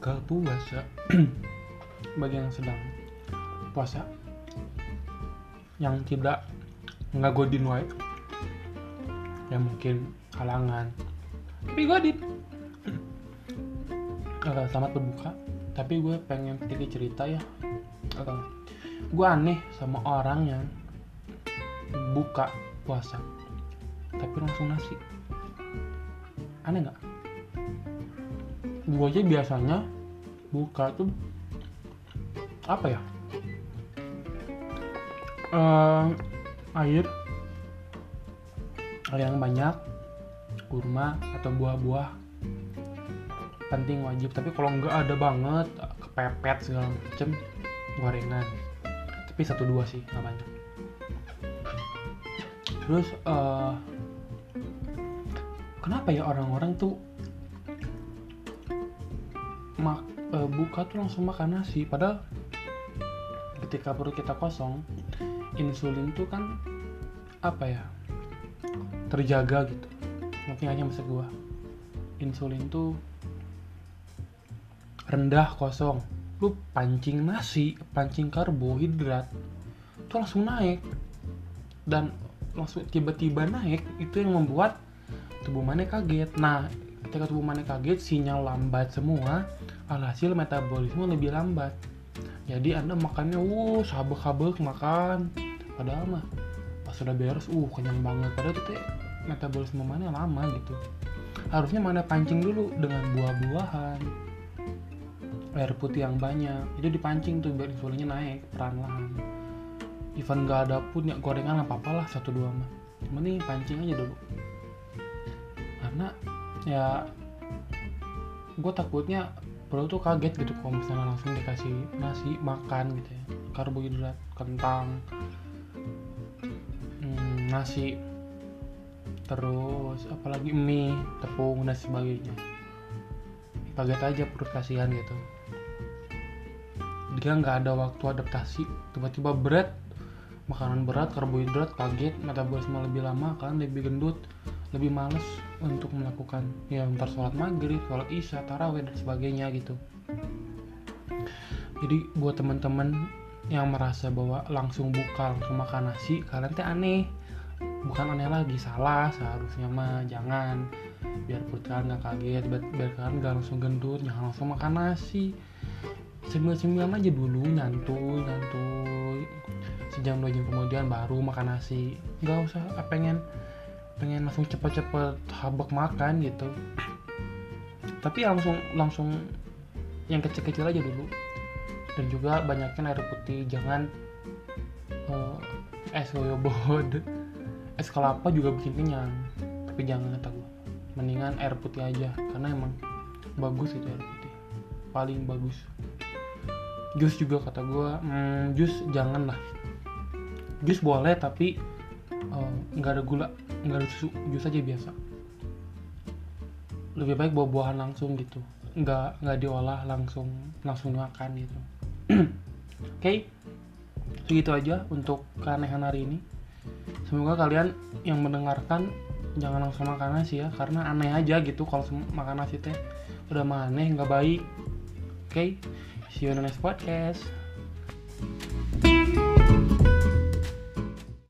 buka puasa. Bagi yang sedang puasa yang tidak nggak godin wae ya mungkin halangan. Tapi godin uh, selamat berbuka tapi gue pengen sedikit cerita ya. Gue aneh sama orang yang buka puasa tapi langsung nasi. Aneh nggak gue aja biasanya buka tuh apa ya? Eh, air. Air yang banyak kurma atau buah-buah. Penting wajib. Tapi kalau nggak ada banget kepepet segala macem gorengan. Tapi satu dua sih nggak banyak. Terus eh, kenapa ya orang-orang tuh mak eh, buka tuh langsung makan nasi padahal ketika perut kita kosong insulin tuh kan apa ya terjaga gitu. Mungkin hanya maksud gua. Insulin tuh rendah kosong. Lu pancing nasi pancing karbohidrat itu langsung naik. Dan langsung tiba-tiba naik itu yang membuat tubuh mana kaget. Nah ketika tubuh mana kaget sinyal lambat semua alhasil metabolisme lebih lambat. Jadi anda makannya wuh sabek-sabek makan. Padahal mah pas sudah beres uh kenyang banget. Padahal itu teh metabolisme mana lama gitu. Harusnya mana pancing dulu dengan buah-buahan. Air putih yang banyak itu dipancing tuh biar insulinnya naik perlahan even gak ada pun ya gorengan apa apalah satu dua mah. Cuman nih pancing aja dulu. Karena ya gue takutnya perut tuh kaget gitu kalau misalnya langsung dikasih nasi makan gitu ya. Karbohidrat kentang hmm, nasi terus apalagi mie tepung dan sebagainya. Kaget aja perut kasihan gitu. Dia nggak ada waktu adaptasi. Tiba-tiba berat makanan berat karbohidrat kaget metabolisme lebih lama kan lebih gendut lebih males untuk melakukan ya ntar sholat maghrib sholat isya taraweh dan sebagainya gitu. Jadi buat teman-teman yang merasa bahwa langsung buka langsung makan nasi kalian teh aneh. Bukan aneh lagi salah seharusnya mah jangan. Biar perut nggak kaget biar, biar kalian nggak langsung gendut jangan langsung makan nasi. Cemil-cemil aja dulu nyantuy nyantuy. Sejam dua jam kemudian baru makan nasi. Nggak usah ah, pengen pengen langsung cepet-cepet habak makan gitu. Tapi langsung langsung yang kecil-kecil aja dulu. Dan juga banyakin air putih jangan uh, es goyobod es kelapa juga bikin kenyang tapi jangan kata mendingan air putih aja karena emang bagus itu air putih. Paling bagus. Jus juga kata gue hmm, jus jangan lah. Jus boleh tapi eh, nggak uh, ada gula nggak susu jus aja biasa. Lebih baik buah-buahan langsung gitu. Nggak nggak diolah langsung langsung makan gitu. Oke? Okay? segitu aja untuk keanehan hari ini. Semoga kalian yang mendengarkan jangan langsung makan nasi ya karena aneh aja gitu kalau makan nasi teh. Udah aneh nggak baik. Oke? Okay? see you in the next podcast